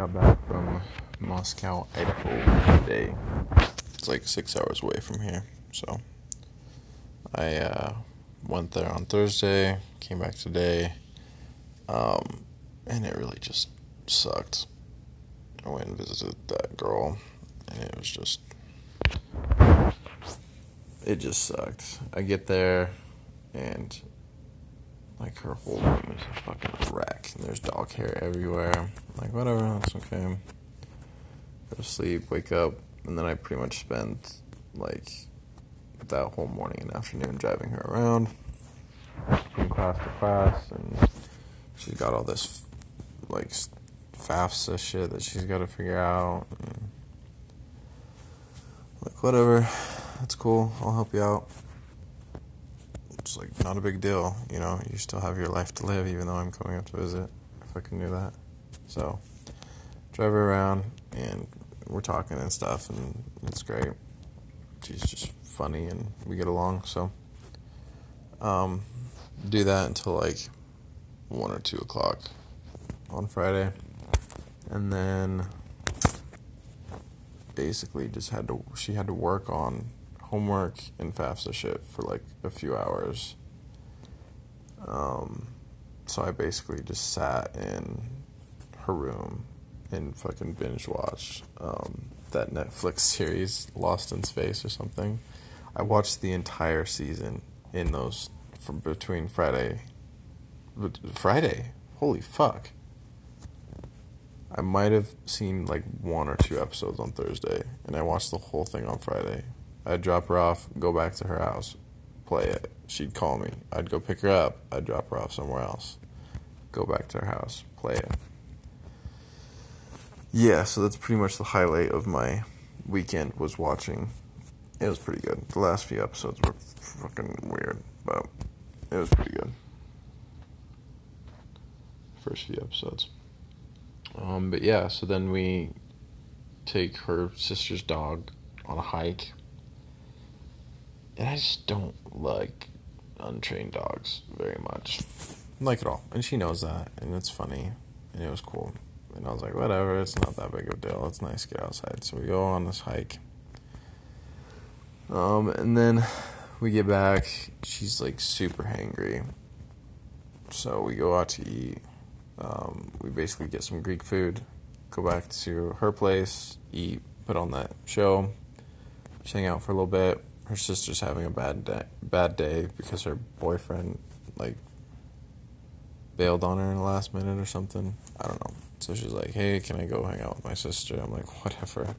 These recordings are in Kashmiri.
got back from Moscow, Idaho today. It's like six hours away from here. So I uh, went there on Thursday, came back today, um, and it really just sucked. I went and visited that girl, and it was just. It just sucked. I get there, and like her whole room is a fucking wreck. And there's dog hair everywhere. I'm like whatever, that's okay. Go to sleep, wake up, and then I pretty much spent like that whole morning and afternoon driving her around from class to class, and she's got all this like FAFSA shit that she's got to figure out. And, like whatever, that's cool. I'll help you out it's like not a big deal, you know. You still have your life to live, even though I'm coming up to visit. If I can do that, so drive her around, and we're talking and stuff, and it's great. She's just funny, and we get along. So, um, do that until like one or two o'clock on Friday, and then basically just had to. She had to work on homework and FAFSA shit for like a few hours. Um, so I basically just sat in her room and fucking binge watched um, that Netflix series, Lost in Space or something. I watched the entire season in those from between Friday. Friday? Holy fuck. I might have seen like one or two episodes on Thursday, and I watched the whole thing on Friday. I'd drop her off, go back to her house, play it. She'd call me. I'd go pick her up. I'd drop her off somewhere else. Go back to her house, play it. Yeah, so that's pretty much the highlight of my weekend was watching. It was pretty good. The last few episodes were fucking weird, but it was pretty good. First few episodes. Um, but yeah, so then we take her sister's dog on a hike and I just don't like untrained dogs very much. Like at all. And she knows that. And it's funny. And it was cool. And I was like, whatever, it's not that big of a deal. It's nice to get outside. So we go on this hike. Um, and then we get back. She's like super hangry. So we go out to eat. Um, we basically get some Greek food, go back to her place, eat, put on that show, hang out for a little bit her sister's having a bad day, bad day because her boyfriend like bailed on her in the last minute or something. I don't know. So she's like, "Hey, can I go hang out with my sister?" I'm like, "Whatever."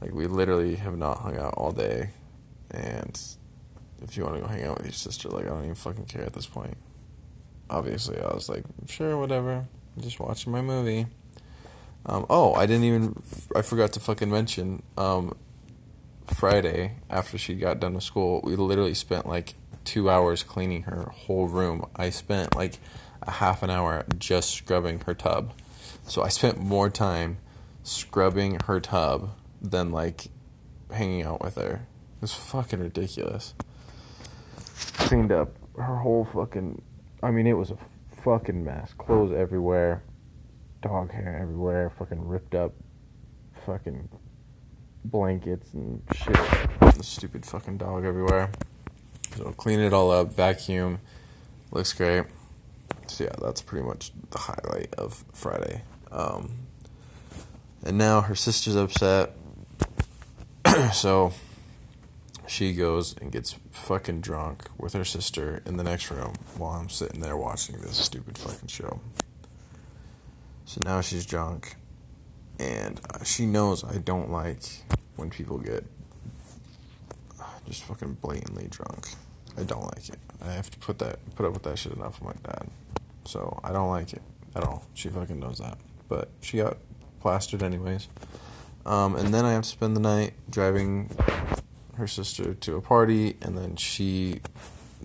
Like we literally have not hung out all day, and if you want to go hang out with your sister, like I don't even fucking care at this point. Obviously, I was like, "Sure, whatever." I'm just watching my movie. Um, oh, I didn't even. I forgot to fucking mention. Um, Friday after she got done with school, we literally spent like two hours cleaning her whole room. I spent like a half an hour just scrubbing her tub. So I spent more time scrubbing her tub than like hanging out with her. It was fucking ridiculous. Cleaned up her whole fucking. I mean, it was a fucking mess. Clothes everywhere, dog hair everywhere, fucking ripped up, fucking blankets and shit. The stupid fucking dog everywhere. So clean it all up, vacuum, looks great. So yeah, that's pretty much the highlight of Friday. Um, and now her sister's upset, so she goes and gets fucking drunk with her sister in the next room while I'm sitting there watching this stupid fucking show. So now she's drunk and uh, she knows I don't like when people get uh, just fucking blatantly drunk. I don't like it. I have to put that put up with that shit enough with my dad. So I don't like it at all. She fucking knows that. But she got plastered anyways. Um, and then I have to spend the night driving her sister to a party, and then she,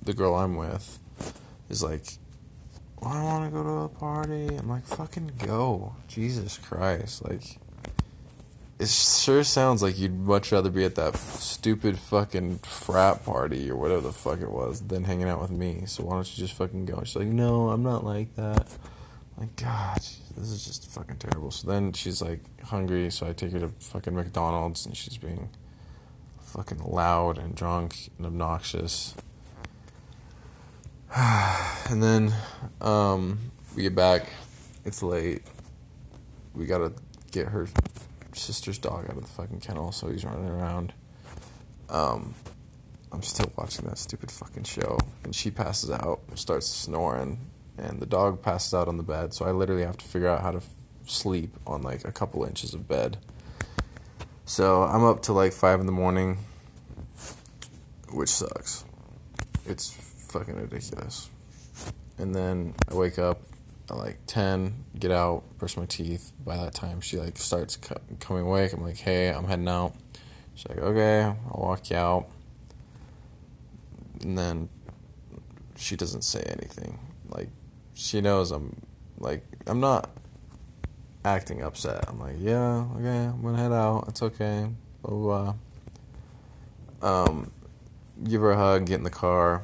the girl I'm with, is like, I want to go to a party. I'm like, fucking go. Jesus Christ. Like, it sure sounds like you'd much rather be at that stupid fucking frat party or whatever the fuck it was than hanging out with me. So why don't you just fucking go? And she's like, no, I'm not like that. Like, God, this is just fucking terrible. So then she's like hungry, so I take her to fucking McDonald's and she's being fucking loud and drunk and obnoxious. and then um, we get back. It's late. We gotta get her sister's dog out of the fucking kennel, so he's running around. Um, I'm still watching that stupid fucking show, and she passes out, starts snoring, and the dog passes out on the bed. So I literally have to figure out how to f- sleep on like a couple inches of bed. So I'm up to like five in the morning, which sucks. It's fucking ridiculous. And then I wake up at like 10, get out, brush my teeth. By that time, she like starts co- coming awake. I'm like, hey, I'm heading out. She's like, okay, I'll walk you out. And then she doesn't say anything. Like, she knows I'm like, I'm not acting upset. I'm like, yeah, okay, I'm gonna head out. It's okay. Blah blah. blah. Um, give her a hug, get in the car,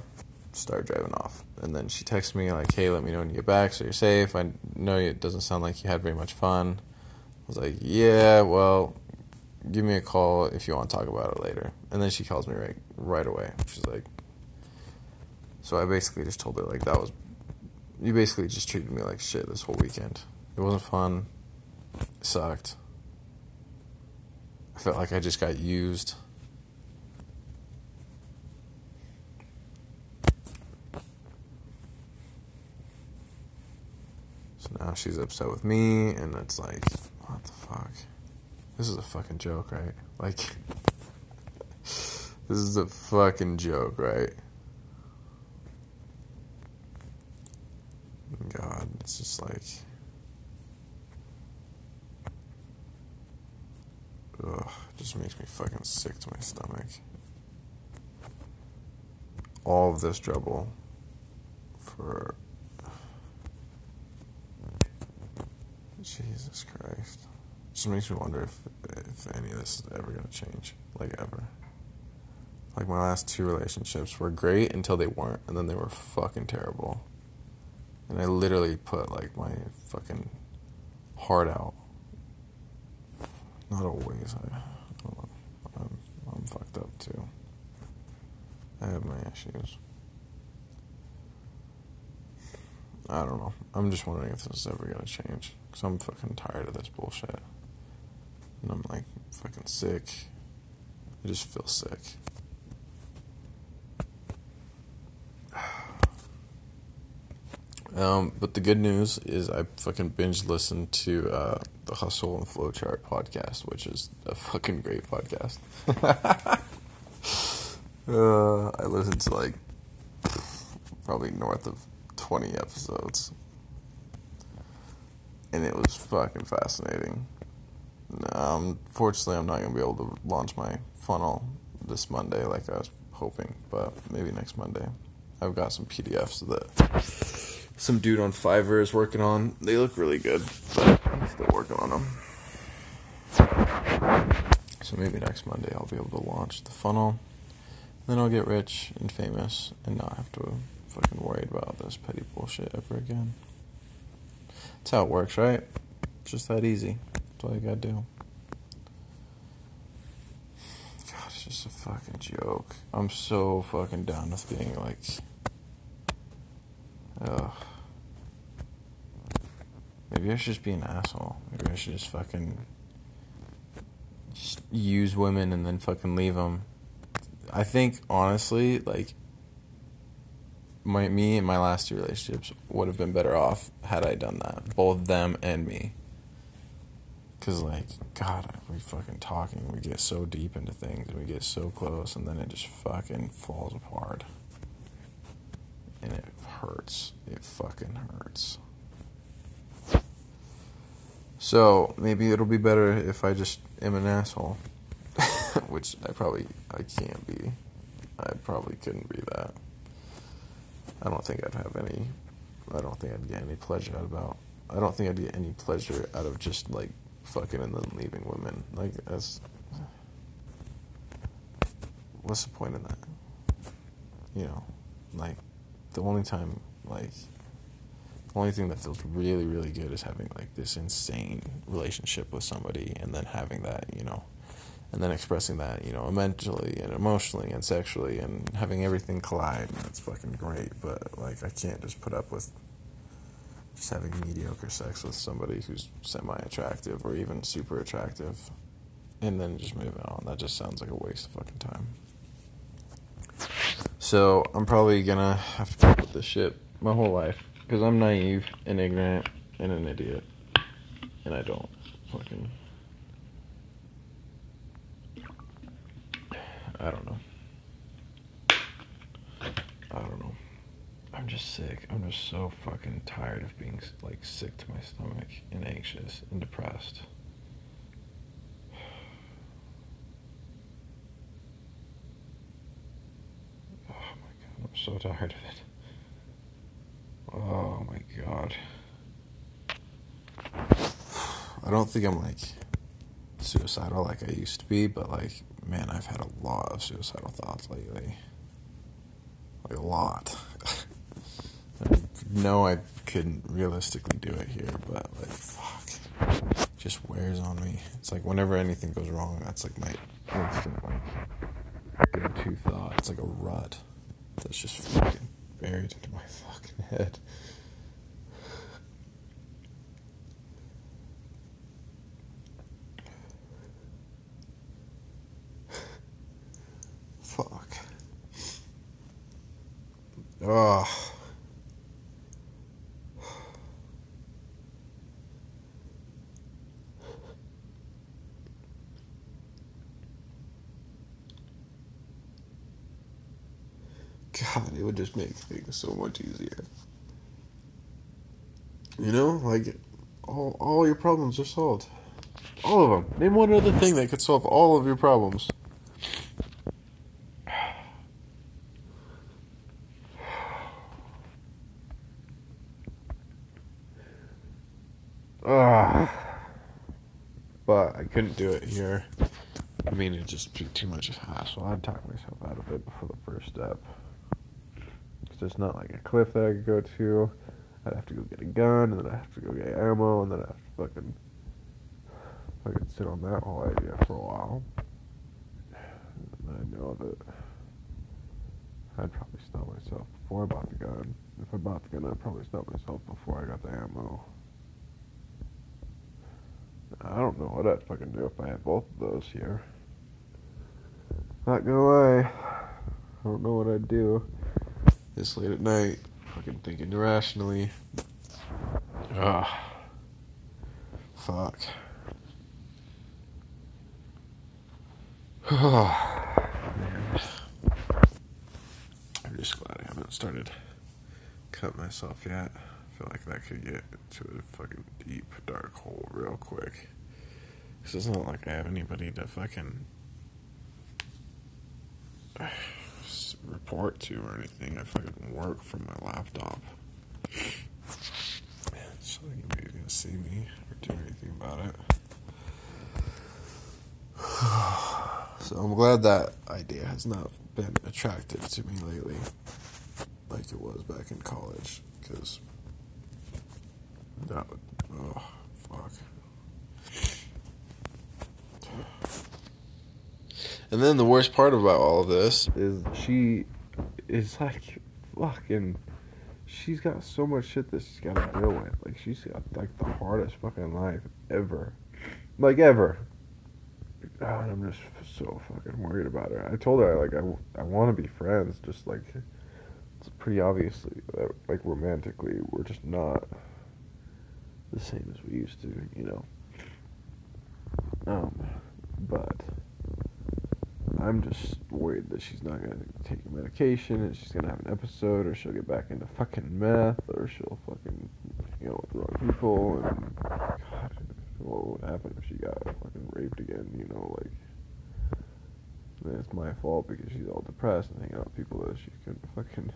start driving off. And then she texts me like, "Hey, let me know when you get back, so you're safe. I know it doesn't sound like you had very much fun." I was like, "Yeah, well, give me a call if you want to talk about it later." And then she calls me right right away. She's like, "So I basically just told her like that was you basically just treated me like shit this whole weekend. It wasn't fun. It sucked. I felt like I just got used." Now she's upset with me, and it's like, what the fuck? This is a fucking joke, right? Like, this is a fucking joke, right? God, it's just like, ugh, it just makes me fucking sick to my stomach. All of this trouble for Jesus Christ. Just makes me wonder if if any of this is ever gonna change. Like ever. Like my last two relationships were great until they weren't, and then they were fucking terrible. And I literally put like my fucking heart out. Not always. I, I know. I'm, I'm fucked up too. I have my issues. I don't know. I'm just wondering if this is ever gonna change. Cause I'm fucking tired of this bullshit. And I'm like fucking sick. I just feel sick. Um, but the good news is I fucking binge listened to uh, the Hustle and Flowchart podcast, which is a fucking great podcast. uh, I listened to like probably north of 20 episodes. And it was fucking fascinating. Um, fortunately, I'm not going to be able to launch my funnel this Monday like I was hoping, but maybe next Monday. I've got some PDFs that some dude on Fiverr is working on. They look really good, but I'm still working on them. So maybe next Monday I'll be able to launch the funnel. Then I'll get rich and famous and not have to fucking worry about this petty bullshit ever again. That's how it works, right? Just that easy. That's all you gotta do. God, it's just a fucking joke. I'm so fucking down with being like. Ugh. Maybe I should just be an asshole. Maybe I should just fucking. Just use women and then fucking leave them. I think, honestly, like. My, me and my last two relationships would have been better off had I done that. Both them and me. Cause like, God, we fucking talking. We get so deep into things, and we get so close, and then it just fucking falls apart, and it hurts. It fucking hurts. So maybe it'll be better if I just am an asshole, which I probably I can't be. I probably couldn't be that. I don't think I'd have any. I don't think I'd get any pleasure out about. I don't think I'd get any pleasure out of just like fucking and then leaving women. Like that's what's the point in that? You know, like the only time like The only thing that feels really, really good is having like this insane relationship with somebody and then having that, you know, and then expressing that, you know, mentally and emotionally and sexually and having everything collide. And it's fucking great. But like, I can't just put up with just having mediocre sex with somebody who's semi attractive or even super attractive and then just moving on. That just sounds like a waste of fucking time. So I'm probably gonna have to put up with this shit my whole life because I'm naive and ignorant and an idiot, and I don't fucking. I don't know. I don't know. I'm just sick. I'm just so fucking tired of being like sick to my stomach and anxious and depressed. I'm so tired of it. Oh my god. I don't think I'm like suicidal like I used to be, but like, man, I've had a lot of suicidal thoughts lately. Like a lot. I know I couldn't realistically do it here, but like, fuck. It just wears on me. It's like whenever anything goes wrong, that's like my instant like go-to thought. It's like a rut that's just fucking buried into my fucking head. Fuck. Ugh. God, it would just make things so much easier. You know, like all all your problems are solved. All of them. Name one other thing that could solve all of your problems. Ah, but I couldn't do it here. I mean, it'd just be too much hassle. I'd talk myself out of it before the first step there's not like a cliff that I could go to. I'd have to go get a gun, and then I have to go get ammo, and then I have to fucking fucking sit on that whole idea for a while. And I know that I'd probably stop myself before I bought the gun. If I bought the gun, I'd probably stop myself before I got the ammo. I don't know what I'd fucking do if I had both of those here. Not gonna lie. I don't know what I'd do this late at night, fucking thinking irrationally. Ah, fuck. Oh, man. I'm just glad I haven't started cutting myself yet. I feel like that could get into a fucking deep, dark hole real quick. Because it's not like I have anybody to fucking report to or anything. I fucking work from my laptop. So anybody's gonna see me or do anything about it. So I'm glad that idea has not been attractive to me lately, like it was back in college. Because that would, oh fuck. And then the worst part about all of this is she is like fucking. She's got so much shit that she's got to deal with. Like she's got like the hardest fucking life ever, like ever. God, I'm just so fucking worried about her. I told her like I, I want to be friends, just like it's pretty obviously that like romantically we're just not the same as we used to, you know. Um, but I'm just worried that she's not gonna take a medication and she's gonna have an episode, or she'll get back into fucking meth, or she'll fucking you know with the wrong people, and God, what would happen if she got fucking raped again? You know, like then it's my fault because she's all depressed and hanging out with people that she can fucking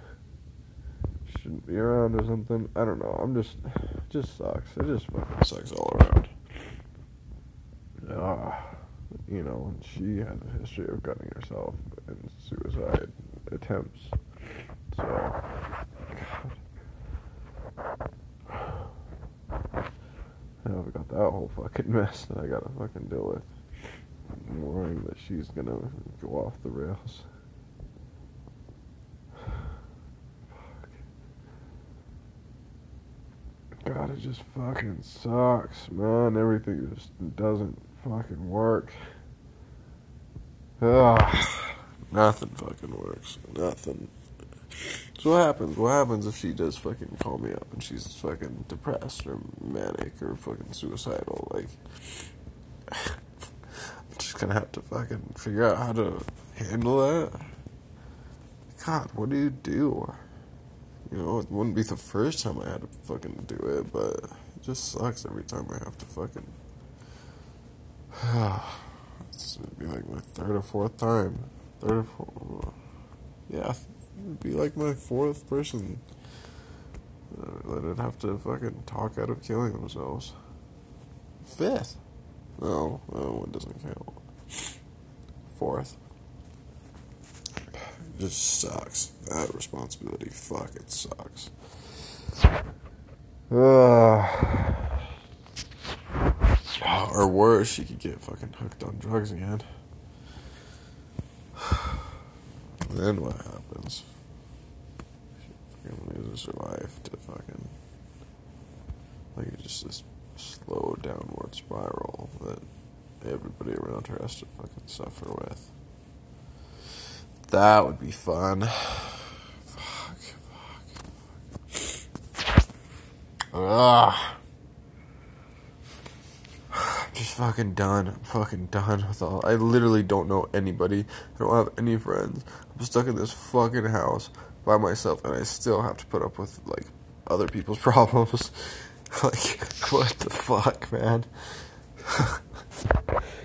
shouldn't be around or something. I don't know. I'm just, it just sucks. It just fucking sucks all around. Uh, you know, and she has a history of cutting herself and suicide attempts. So, God. Now I've got that whole fucking mess that I gotta fucking deal with. I'm worrying that she's gonna go off the rails. God, it just fucking sucks, man. Everything just doesn't fucking work. Ugh. Nothing fucking works. Nothing. So what happens? What happens if she does fucking call me up and she's fucking depressed or manic or fucking suicidal? Like, I'm just gonna have to fucking figure out how to handle that. God, what do you do? You know, it wouldn't be the first time I had to fucking do it, but it just sucks every time I have to fucking. it's gonna be like my third or fourth time. Third or fourth. Yeah, it'd be like my fourth person uh, that would have to fucking talk out of killing themselves. Fifth. No, no, it doesn't count. Fourth. Just sucks. That responsibility fucking sucks. Uh, or worse, she could get fucking hooked on drugs again. then what happens? She fucking loses her life to fucking. Like, it's just this slow downward spiral that everybody around her has to fucking suffer with. That would be fun. Fuck, fuck. Ugh. I'm just fucking done. I'm fucking done with all. I literally don't know anybody. I don't have any friends. I'm stuck in this fucking house by myself, and I still have to put up with like other people's problems. like, what the fuck, man?